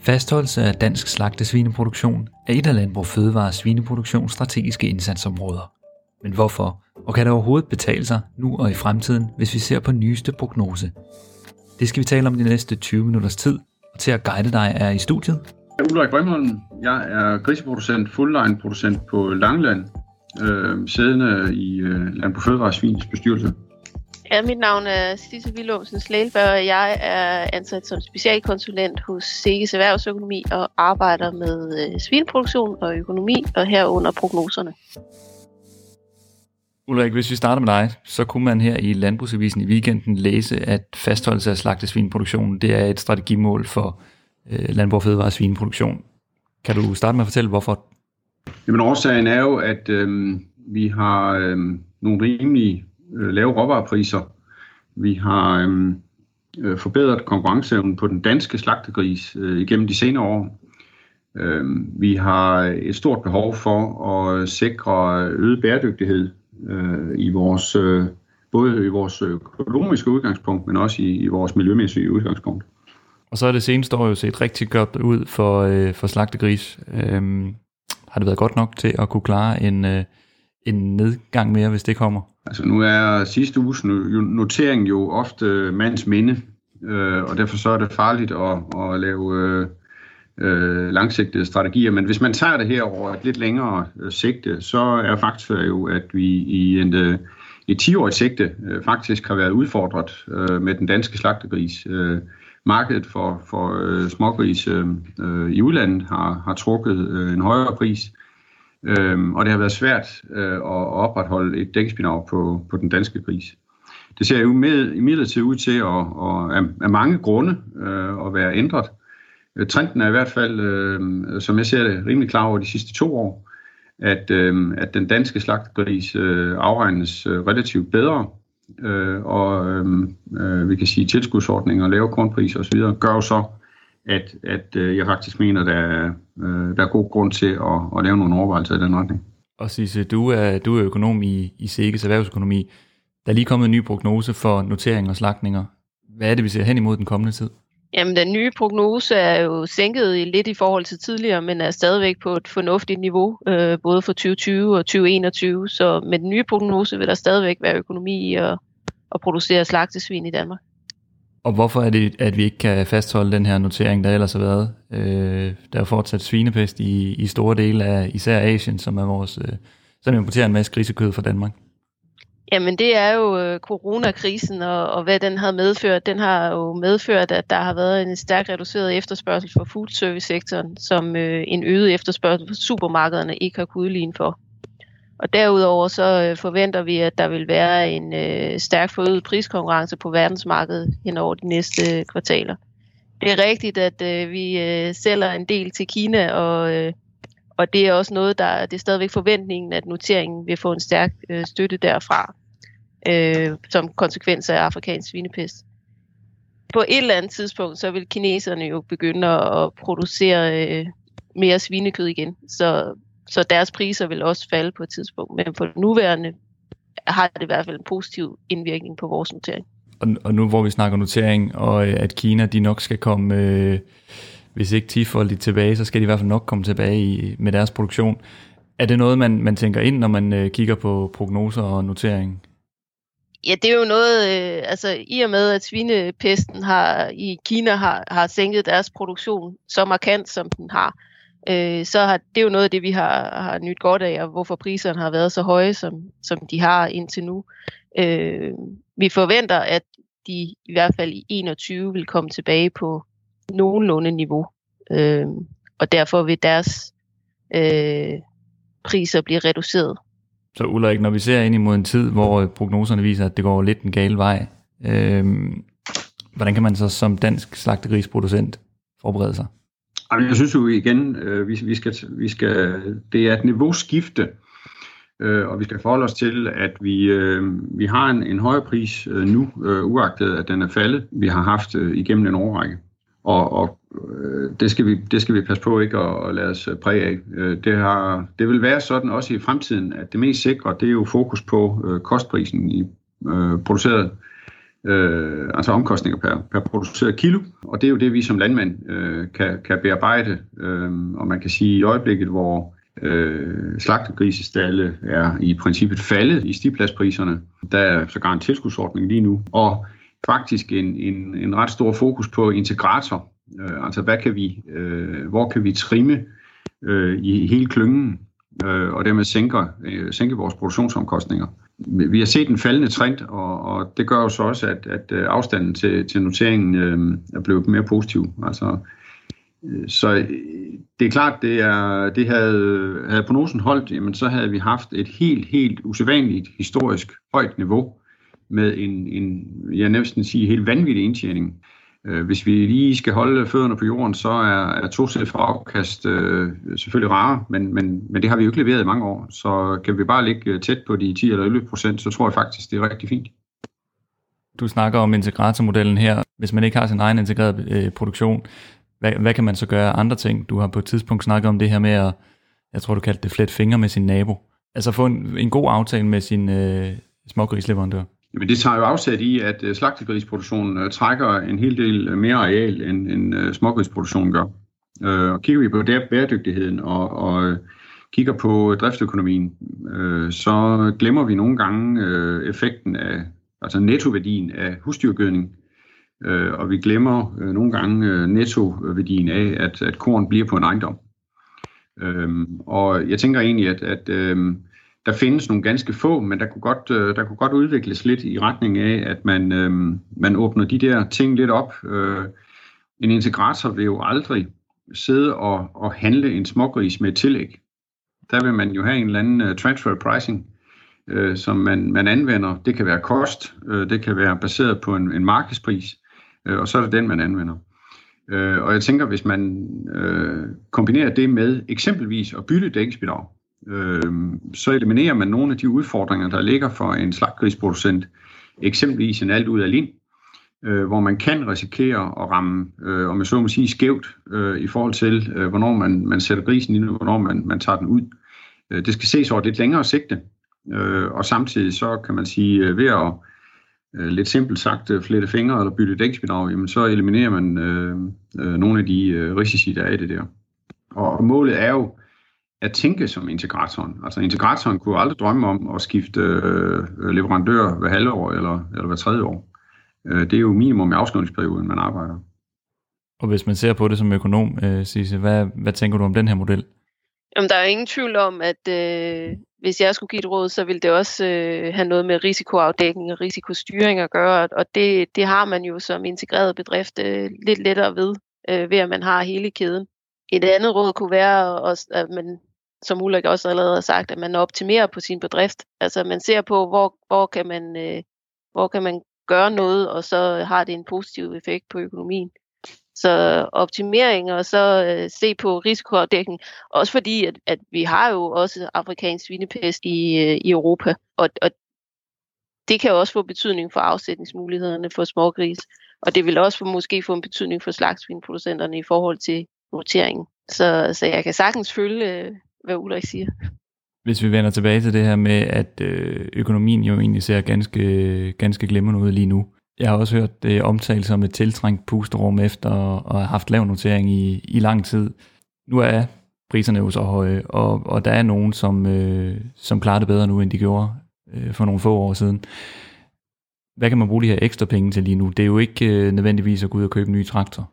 Fastholdelse af dansk slagtesvineproduktion er et af Landbrug Fødevare svineproduktions strategiske indsatsområder. Men hvorfor? Og kan det overhovedet betale sig nu og i fremtiden, hvis vi ser på nyeste prognose? Det skal vi tale om de næste 20 minutters tid, og til at guide dig er i studiet. Ulrik Brimholm. Jeg er griseproducent, fullline producent på Langland, øh, siddende i øh, Landbrug Fødevares Svins bestyrelse. Ja, mit navn er Stisse Willumsen Slælberg, og jeg er ansat som specialkonsulent hos Sikkes Erhvervsøkonomi og arbejder med øh, svineproduktion og økonomi, og herunder prognoserne. Ulrik, hvis vi starter med dig, så kunne man her i Landbrugsavisen i weekenden læse, at fastholdelse af slagtesvineproduktionen, det er et strategimål for øh, Landbrug og Fødevare Svineproduktion. Kan du starte med at fortælle, hvorfor? Jamen årsagen er jo, at øh, vi har øh, nogle rimelige Øh, lave råvarepriser. Vi har øhm, øh, forbedret konkurrenceevnen på den danske slagtegris øh, igennem de senere år. Øh, vi har øh, et stort behov for at øh, sikre øget bæredygtighed øh, i vores, øh, både i vores økonomiske udgangspunkt, men også i, i vores miljømæssige udgangspunkt. Og så er det seneste år jo set rigtig godt ud for, øh, for slagtegris. Øhm, har det været godt nok til at kunne klare en, øh, en nedgang mere, hvis det kommer? Altså nu er sidste uges notering jo ofte mands minde, øh, og derfor så er det farligt at, at lave øh, øh, langsigtede strategier. Men hvis man tager det her over et lidt længere øh, sigte, så er fakta jo, at vi i en, øh, et 10-årigt sigte øh, faktisk har været udfordret øh, med den danske slagtegris. Øh, markedet for, for øh, smågris øh, i udlandet har, har trukket øh, en højere pris, øh, og det har været svært øh, at opretholde et dækspinag på, på den danske gris. Det ser jo med, imidlertid ud til at, at, at, af mange grunde øh, at være ændret. Øh, trenden er i hvert fald, øh, som jeg ser det, rimelig klar over de sidste to år, at, øh, at den danske slagtegris øh, afregnes øh, relativt bedre øh, og øhm, øh, vi kan sige tilskudsordninger, lave kornpriser osv., gør jo så, at, at øh, jeg faktisk mener, der er, øh, der er god grund til at, at lave nogle overvejelser i den retning. Og Sisse, du er, du er økonom i, i Sikkes erhvervsøkonomi. Der er lige kommet en ny prognose for noteringer og slagtninger. Hvad er det, vi ser hen imod den kommende tid? Jamen, den nye prognose er jo sænket lidt i forhold til tidligere, men er stadigvæk på et fornuftigt niveau, øh, både for 2020 og 2021. Så med den nye prognose vil der stadigvæk være økonomi i at, at producere slagtesvin i Danmark. Og hvorfor er det, at vi ikke kan fastholde den her notering, der ellers har været? Øh, der er fortsat svinepest i, i store dele af især Asien, som er vores, øh, som importerer en masse grisekød fra Danmark. Jamen det er jo øh, coronakrisen, og, og hvad den har medført. Den har jo medført, at der har været en stærkt reduceret efterspørgsel for foodservice-sektoren, som øh, en øget efterspørgsel for supermarkederne ikke har kunnet udligne for. Og derudover så øh, forventer vi, at der vil være en øh, stærk forøget priskonkurrence på verdensmarkedet hen over de næste øh, kvartaler. Det er rigtigt, at øh, vi øh, sælger en del til Kina, og, øh, og det er også noget, der det er stadigvæk forventningen, at noteringen vil få en stærk øh, støtte derfra øh, som konsekvens af afrikansk svinepest. På et eller andet tidspunkt, så vil kineserne jo begynde at producere øh, mere svinekød igen, så, så deres priser vil også falde på et tidspunkt. Men for nuværende har det i hvert fald en positiv indvirkning på vores notering. Og, og nu hvor vi snakker notering, og øh, at Kina de nok skal komme, øh, hvis ikke tifoldigt tilbage, så skal de i hvert fald nok komme tilbage i, med deres produktion. Er det noget, man, man tænker ind, når man øh, kigger på prognoser og notering? Ja, det er jo noget, øh, altså i og med, at svinepesten har, i Kina har, har sænket deres produktion så markant, som den har, øh, øh, så har det er jo noget af det, vi har, har nyt godt af, og hvorfor priserne har været så høje, som, som de har indtil nu. Øh, vi forventer, at de i hvert fald i 21 vil komme tilbage på nogenlunde niveau, øh, og derfor vil deres øh, priser blive reduceret. Så Ulrik, når vi ser ind imod en tid, hvor prognoserne viser, at det går lidt en gal vej, øh, hvordan kan man så som dansk slagtegrisproducent forberede sig? Jeg synes jo igen, øh, vi, vi, skal, vi skal, det er et niveauskifte, øh, og vi skal forholde os til, at vi, øh, vi har en, en højere pris øh, nu, øh, uagtet at den er faldet, vi har haft øh, igennem en årrække. Og, og øh, det, skal vi, det skal vi passe på ikke at, at lade os øh, præge af. Øh, det, har, det vil være sådan også i fremtiden, at det mest sikre, det er jo fokus på øh, kostprisen i øh, produceret øh, øh, altså omkostninger per, per produceret kilo, og det er jo det, vi som landmænd øh, kan, kan bearbejde, øh, og man kan sige i øjeblikket, hvor øh, slagtegrisestalle er i princippet faldet i stipladspriserne, der er sågar en tilskudsordning lige nu, og faktisk en, en, en ret stor fokus på integrator, øh, altså hvad kan vi, øh, hvor kan vi trimme øh, i hele klyngen, øh, og dermed sænke, øh, sænke vores produktionsomkostninger. Vi har set en faldende trend, og, og det gør jo så også, at, at øh, afstanden til, til noteringen øh, er blevet mere positiv. Altså, øh, så øh, det er klart, det, er, det havde, havde prognosen holdt, jamen så havde vi haft et helt, helt usædvanligt historisk højt niveau med en, en jeg næsten sige, helt vanvittig indtjening. Øh, hvis vi lige skal holde fødderne på jorden, så er, er to fra afkast øh, selvfølgelig rare, men, men, men det har vi jo ikke leveret i mange år. Så kan vi bare ligge øh, tæt på de 10 eller 11 procent, så tror jeg faktisk, det er rigtig fint. Du snakker om integratormodellen her. Hvis man ikke har sin egen integreret øh, produktion, hvad, hvad kan man så gøre andre ting? Du har på et tidspunkt snakket om det her med at, jeg tror du kaldte det, flet fingre med sin nabo. Altså få en, en god aftale med sin øh, smågrisleverandør. Jamen det tager jo afsæt i, at øh, slagtegrisproduktionen øh, trækker en hel del øh, mere areal, end, end smågrisproduktionen gør. Øh, og kigger vi på der bæredygtigheden og, og kigger på driftsøkonomien, så glemmer vi nogle gange effekten af, altså nettoværdien af husdyrgødning, øh, og vi glemmer øh, nogle gange øh, nettoværdien af, at, at korn bliver på en ejendom. Øhm, og jeg tænker egentlig, at, at øh, der findes nogle ganske få, men der kunne godt, øh, der kunne godt udvikles lidt i retning af, at man, øh, man åbner de der ting lidt op. Øh, en integrator vil jo aldrig sidde og, og handle en smågris med tillæg. Der vil man jo have en eller anden uh, transfer pricing, øh, som man, man anvender. Det kan være kost, øh, det kan være baseret på en, en markedspris, øh, og så er det den, man anvender. Øh, og jeg tænker, hvis man øh, kombinerer det med eksempelvis at bytte dækningsbidrag, øh, så eliminerer man nogle af de udfordringer, der ligger for en slagtgrisproducent, eksempelvis en alt ud af lind, øh, hvor man kan risikere at ramme, øh, om jeg så må sige, skævt øh, i forhold til, øh, hvornår man, man sætter grisen ind, og hvornår man, man tager den ud. Øh, det skal ses over lidt længere sigte, øh, og samtidig så kan man sige, øh, ved at øh, lidt simpelt sagt øh, flette fingre eller bytte dæksbidrag, jamen så eliminerer man øh, øh, nogle af de øh, risici, der er i det der. Og målet er jo at tænke som integratoren. Altså integratoren kunne aldrig drømme om at skifte øh, leverandør hver halve år eller, eller hver tredje år. Øh, det er jo minimum i afskrivningsperioden, man arbejder. Og hvis man ser på det som økonom, øh, Sisse, hvad, hvad tænker du om den her model? Jamen, der er ingen tvivl om, at øh, hvis jeg skulle give et råd, så ville det også øh, have noget med risikoafdækning og risikostyring at gøre, og det, det har man jo som integreret bedrift øh, lidt lettere ved, øh, ved at man har hele kæden. Et andet råd kunne være, også, at man som Ulrik også allerede har sagt, at man optimerer på sin bedrift. Altså man ser på, hvor, hvor, kan man, øh, hvor kan man gøre noget, og så har det en positiv effekt på økonomien. Så optimering og så øh, se på risikoafdækning. Også fordi, at, at vi har jo også afrikansk svinepest i, øh, i Europa, og, og det kan også få betydning for afsætningsmulighederne for smågris. Og det vil også få, måske få en betydning for slagsvinproducenterne i forhold til noteringen. Så, så jeg kan sagtens følge, øh, hvad Ulrik siger. Hvis vi vender tilbage til det her med, at øh, økonomien jo egentlig ser ganske, ganske glemmende ud lige nu. Jeg har også hørt det omtalt som et tiltrængt pusterum efter at have haft lav notering i, i lang tid. Nu er priserne jo så høje, og, og der er nogen, som, øh, som klarer det bedre nu, end de gjorde øh, for nogle få år siden. Hvad kan man bruge de her ekstra penge til lige nu? Det er jo ikke øh, nødvendigvis at gå ud og købe en ny traktor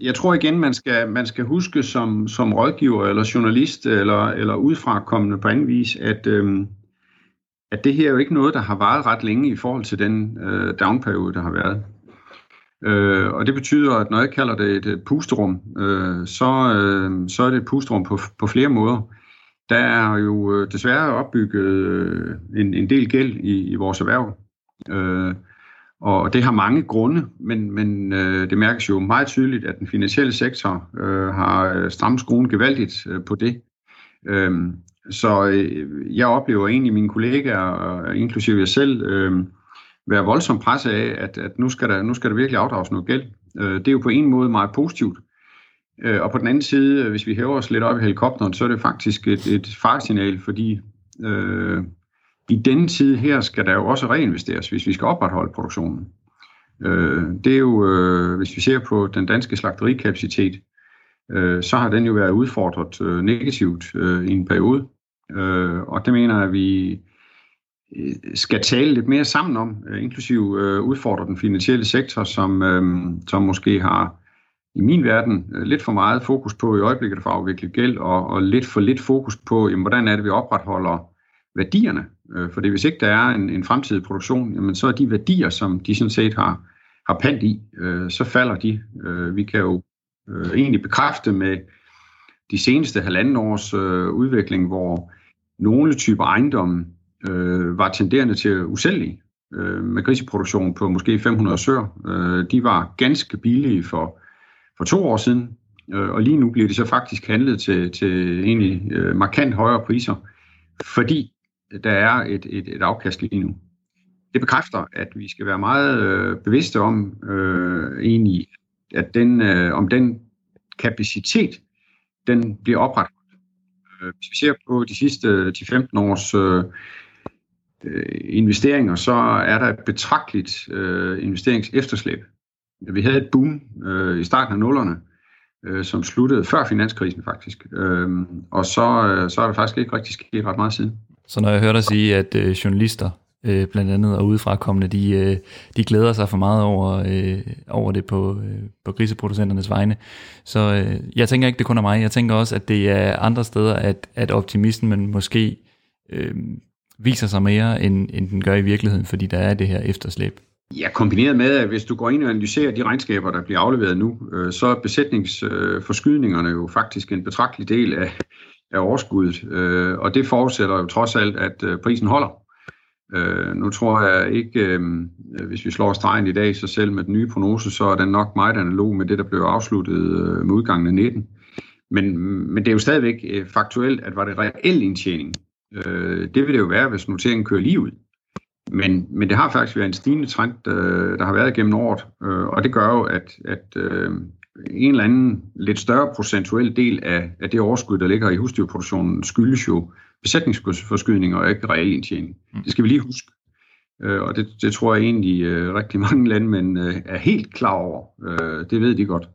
jeg tror igen, man skal, man skal huske som, som rådgiver eller journalist eller, eller udefrakommende på anden vis, at, øhm, at det her er jo ikke noget, der har varet ret længe i forhold til den øh, downperiode, der har været. Øh, og det betyder, at når jeg kalder det et pusterum, øh, så, øh, så er det et pusterum på, på flere måder. Der er jo øh, desværre opbygget øh, en, en del gæld i, i vores erhverv. Øh, og det har mange grunde, men, men øh, det mærkes jo meget tydeligt, at den finansielle sektor øh, har øh, strammet skruen gevaldigt øh, på det. Øhm, så øh, jeg oplever egentlig mine kollegaer, øh, inklusive jeg selv, øh, være voldsomt presset af, at, at nu, skal der, nu skal der virkelig afdrages noget gæld. Øh, det er jo på en måde meget positivt. Øh, og på den anden side, øh, hvis vi hæver os lidt op i helikopteren, så er det faktisk et, et faresignal, fordi øh, i denne tid her skal der jo også reinvesteres, hvis vi skal opretholde produktionen. Øh, det er jo, øh, hvis vi ser på den danske slagterikapacitet, øh, så har den jo været udfordret øh, negativt øh, i en periode. Øh, og det mener jeg, at vi øh, skal tale lidt mere sammen om, øh, inklusiv øh, udfordre den finansielle sektor, som, øh, som måske har i min verden øh, lidt for meget fokus på i øjeblikket at afvikle gæld, og, og lidt for lidt fokus på, jamen, hvordan er det, vi opretholder værdierne. Øh, det hvis ikke der er en, en fremtidig produktion, jamen, så er de værdier, som de sådan set har, har pant i, øh, så falder de. Øh, vi kan jo øh, egentlig bekræfte med de seneste halvanden års øh, udvikling, hvor nogle typer ejendomme øh, var tenderende til usælgelige øh, med griseproduktion på måske 500 sør. Øh, de var ganske billige for, for to år siden, øh, og lige nu bliver de så faktisk handlet til, til egentlig øh, markant højere priser, fordi der er et, et, et afkast lige nu. Det bekræfter, at vi skal være meget øh, bevidste om øh, egentlig, at den, øh, om den kapacitet, den bliver opretholdt. Øh, hvis vi ser på de sidste øh, 10-15 års øh, øh, investeringer, så er der et betragteligt øh, investeringsefterslæb. Vi havde et boom øh, i starten af nullerne, øh, som sluttede før finanskrisen faktisk, øh, og så, øh, så er der faktisk ikke rigtig sket ret meget siden. Så når jeg hører dig sige, at øh, journalister øh, blandt andet og udefrakommende, de, øh, de glæder sig for meget over, øh, over det på, øh, på griseproducenternes vegne. Så øh, jeg tænker ikke, det kun er mig. Jeg tænker også, at det er andre steder, at, at optimismen måske øh, viser sig mere, end, end den gør i virkeligheden, fordi der er det her efterslæb. Ja, kombineret med, at hvis du går ind og analyserer de regnskaber, der bliver afleveret nu, øh, så er besætningsforskydningerne øh, jo faktisk en betragtelig del af, af overskuddet. Øh, og det forudsætter jo trods alt, at øh, prisen holder. Øh, nu tror jeg ikke, øh, hvis vi slår stregen i dag, så selv med den nye prognose, så er den nok meget analog med det, der blev afsluttet øh, med udgangen af 19. Men, men det er jo stadigvæk øh, faktuelt, at var det reel indtjening. Øh, det vil det jo være, hvis noteringen kører lige ud. Men, men det har faktisk været en stigende trend, øh, der har været gennem året, øh, og det gør jo, at, at øh, en eller anden lidt større procentuel del af, af det overskud, der ligger i husdyrproduktionen, skyldes jo besætningsforskydning og ikke reel indtjening. Mm. Det skal vi lige huske. Øh, og det, det tror jeg egentlig øh, rigtig mange landmænd øh, er helt klar over. Øh, det ved de godt.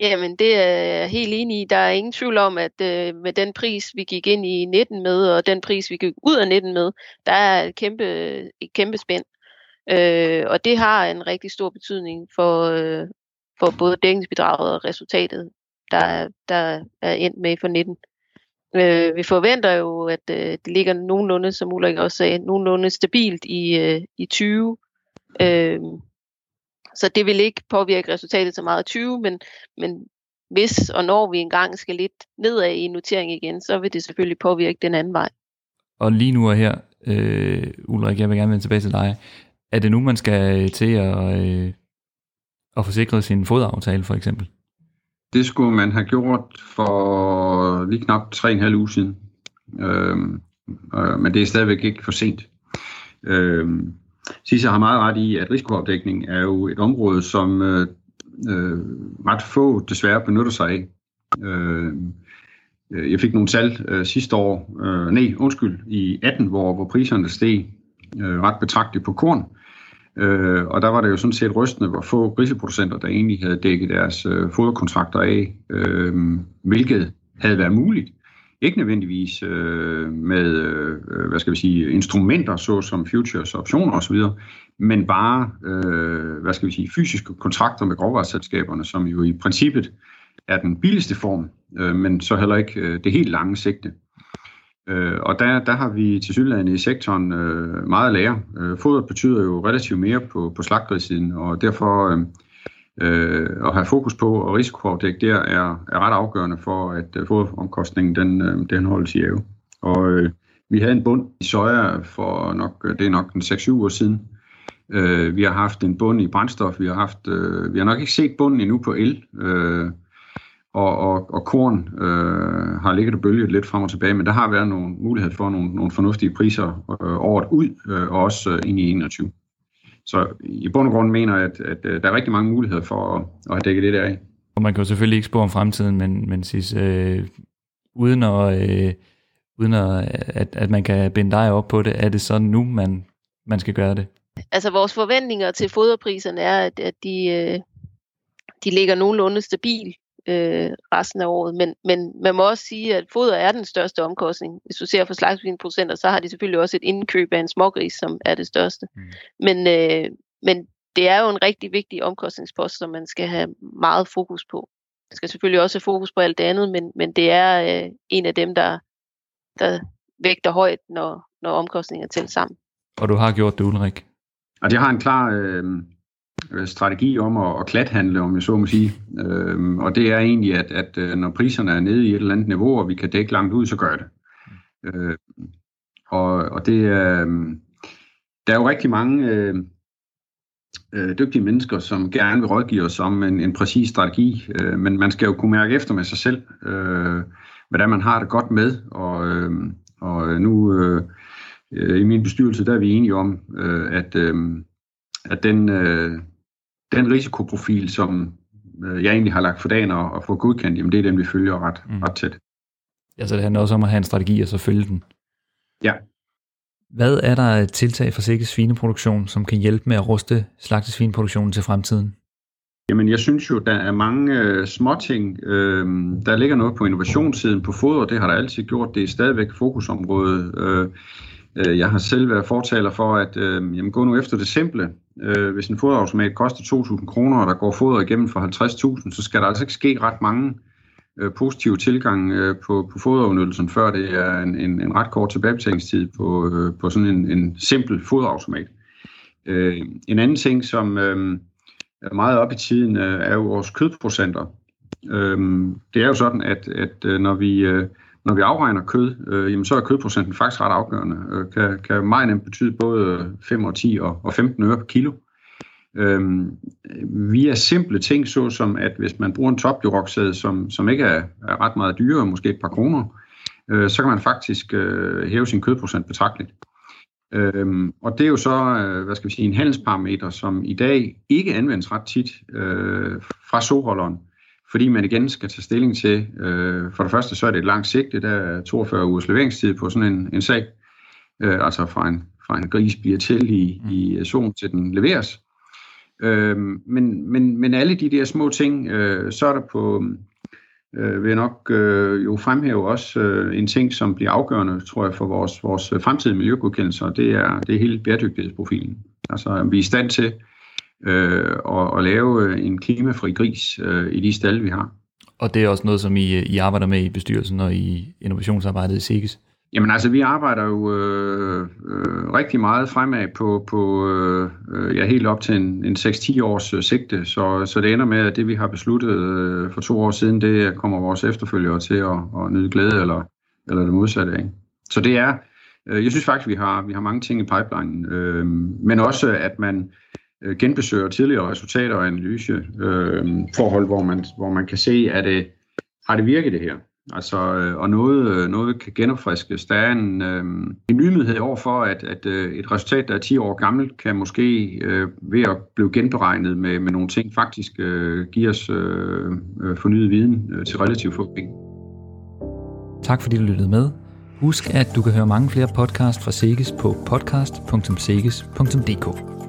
Jamen, det er jeg helt enig i. Der er ingen tvivl om, at øh, med den pris, vi gik ind i 19 med, og den pris, vi gik ud af 19 med, der er et kæmpe, et kæmpe spænd. Øh, og det har en rigtig stor betydning for, øh, for både dækningsbidraget og resultatet, der, der er endt med for 19. Øh, vi forventer jo, at øh, det ligger nogenlunde, som Ulrik også sagde, nogenlunde stabilt i, øh, i 20. Øh, så det vil ikke påvirke resultatet så meget i 20, men, men hvis og når vi engang skal lidt nedad i notering igen, så vil det selvfølgelig påvirke den anden vej. Og lige nu og her, øh, Ulrik, jeg vil gerne vende tilbage til dig. Er det nu, man skal til at, øh, og forsikre sin fodaftale for eksempel? Det skulle man have gjort for lige knap 3,5 uger siden. Øhm, øh, men det er stadigvæk ikke for sent. Øhm, Sisse har meget ret i, at risikoopdækning er jo et område, som øh, øh, ret få desværre benytter sig af. Øhm, øh, jeg fik nogle tal øh, sidste år, øh, nej, undskyld, i 18, hvor, hvor priserne steg øh, ret betragteligt på korn. Øh, Øh, og der var det jo sådan set rystende, hvor få griseproducenter, der egentlig havde dækket deres øh, foderkontrakter af, øh, hvilket havde været muligt. Ikke nødvendigvis øh, med, øh, hvad skal vi sige, instrumenter, såsom futures, optioner osv., men bare, øh, hvad skal vi sige, fysiske kontrakter med grovvareselskaberne, som jo i princippet er den billigste form, øh, men så heller ikke øh, det helt lange sigte. Øh, og der, der har vi til synligheden i sektoren øh, meget at lære. Øh, foder betyder jo relativt mere på, på slagterisiden, og derfor øh, øh, at have fokus på og risikoafdæk der er, er ret afgørende for, at øh, foderomkostningen den, øh, den holdes i ave. Og øh, vi havde en bund i soja for nok, øh, det er nok den 6-7 år siden. Øh, vi har haft en bund i brændstof, vi har haft, øh, vi har nok ikke set bunden endnu på el. Øh, og, og, og korn øh, har ligget og bølget lidt frem og tilbage, men der har været nogle mulighed for nogle, nogle fornuftige priser øh, året ud, øh, og også øh, ind i 21. Så i bund og grund mener jeg, at, at, øh, der er rigtig mange muligheder for at, at have dækket det der af. Og man kan jo selvfølgelig ikke spå om fremtiden, men, men sidst, øh, uden, at, øh, uden at, at, at man kan binde dig op på det, er det så nu, man, man skal gøre det? altså vores forventninger til foderpriserne er, at, at de, øh, de ligger nogenlunde stabil øh, resten af året. Men, men man må også sige, at foder er den største omkostning. Hvis du ser for slagtsvinprocenter, så har de selvfølgelig også et indkøb af en smågris, som er det største. Mm. Men, øh, men det er jo en rigtig vigtig omkostningspost, som man skal have meget fokus på. Man skal selvfølgelig også have fokus på alt det andet, men, men det er øh, en af dem, der, der vægter højt, når, når omkostninger tæller sammen. Og du har gjort det, Ulrik? Og det har en klar øh, Øh, strategi om at, at klathandle, om jeg så må sige. Øhm, og det er egentlig, at, at øh, når priserne er nede i et eller andet niveau, og vi kan dække langt ud, så gør det. Øh, og, og det er... Øh, der er jo rigtig mange øh, øh, dygtige mennesker, som gerne vil rådgive os om en, en præcis strategi, øh, men man skal jo kunne mærke efter med sig selv, øh, hvordan man har det godt med, og, øh, og nu øh, øh, i min bestyrelse, der er vi enige om, øh, at, øh, at den, øh, den risikoprofil, som øh, jeg egentlig har lagt for dagen og, og få godkendt, jamen det er den, vi følger ret, mm. ret tæt. Ja, så det handler også om at have en strategi og så følge den. Ja, hvad er der tiltag for sikker svineproduktion, som kan hjælpe med at ruste slagtesvineproduktionen til fremtiden? Jamen, jeg synes jo, der er mange øh, småting. Øh, der ligger noget på innovationssiden på foder, det har der altid gjort. Det er stadigvæk fokusområdet. Øh, øh, jeg har selv været fortaler for, at øh, jamen, gå nu efter det simple. Øh, hvis en foderautomat koster 2.000 kroner, og der går foder igennem for 50.000, så skal der altså ikke ske ret mange øh, positive tilgang øh, på, på foderudnyttelsen, før det er en, en, en ret kort tilbagebetalingstid på, øh, på sådan en, en simpel foderautomat. Øh, en anden ting, som øh, er meget op i tiden, øh, er jo vores kødprocenter. Øh, det er jo sådan, at, at øh, når vi... Øh, når vi afregner kød, øh, jamen så er kødprocenten faktisk ret afgørende. Øh, kan, kan meget nemt betyde både 5 og 10 og, og 15 øre per kilo. Øh, via simple ting, såsom at hvis man bruger en topjuroksæde, som, som ikke er, er ret meget dyrere, måske et par kroner, øh, så kan man faktisk øh, hæve sin kødprocent betragteligt. Øhm, og det er jo så, øh, hvad skal vi sige, en handelsparameter, som i dag ikke anvendes ret tit øh, fra soholderen, fordi man igen skal tage stilling til, øh, for det første så er det et langt sigte, der er 42 ugers leveringstid på sådan en, en sag, øh, altså fra en, fra en gris bliver til i, i zone til den leveres. Øh, men, men, men alle de der små ting, øh, så er der på, øh, vil jeg nok øh, jo fremhæve også øh, en ting, som bliver afgørende, tror jeg, for vores, vores fremtidige miljøgodkendelser, det er, det er hele bæredygtighedsprofilen. Altså, vi er i stand til øh, at, at lave en klimafri gris øh, i de stalle, vi har. Og det er også noget, som I, I arbejder med i bestyrelsen og i innovationsarbejdet i SIGES? Jamen altså, vi arbejder jo øh, øh, rigtig meget fremad på, på øh, ja, helt op til en, en 6-10 års øh, sigte, så, så det ender med, at det vi har besluttet øh, for to år siden, det kommer vores efterfølgere til at, at nyde glæde, eller, eller det modsatte af. Så det er, øh, jeg synes faktisk, vi har, vi har mange ting i pipeline, øh, men også at man øh, genbesøger tidligere resultater og analyseforhold, øh, hvor, man, hvor man kan se, at det, har det virket det her? Altså, øh, og noget, øh, noget kan genopfriskes. Der er en, øh, en nyhed over for, at, at øh, et resultat, der er 10 år gammelt, kan måske øh, ved at blive genberegnet med, med nogle ting, faktisk øh, give os øh, øh, fornyet viden øh, til relativt få penge. Tak fordi du lyttede med. Husk, at du kan høre mange flere podcast fra Seges på podcast.seges.dk.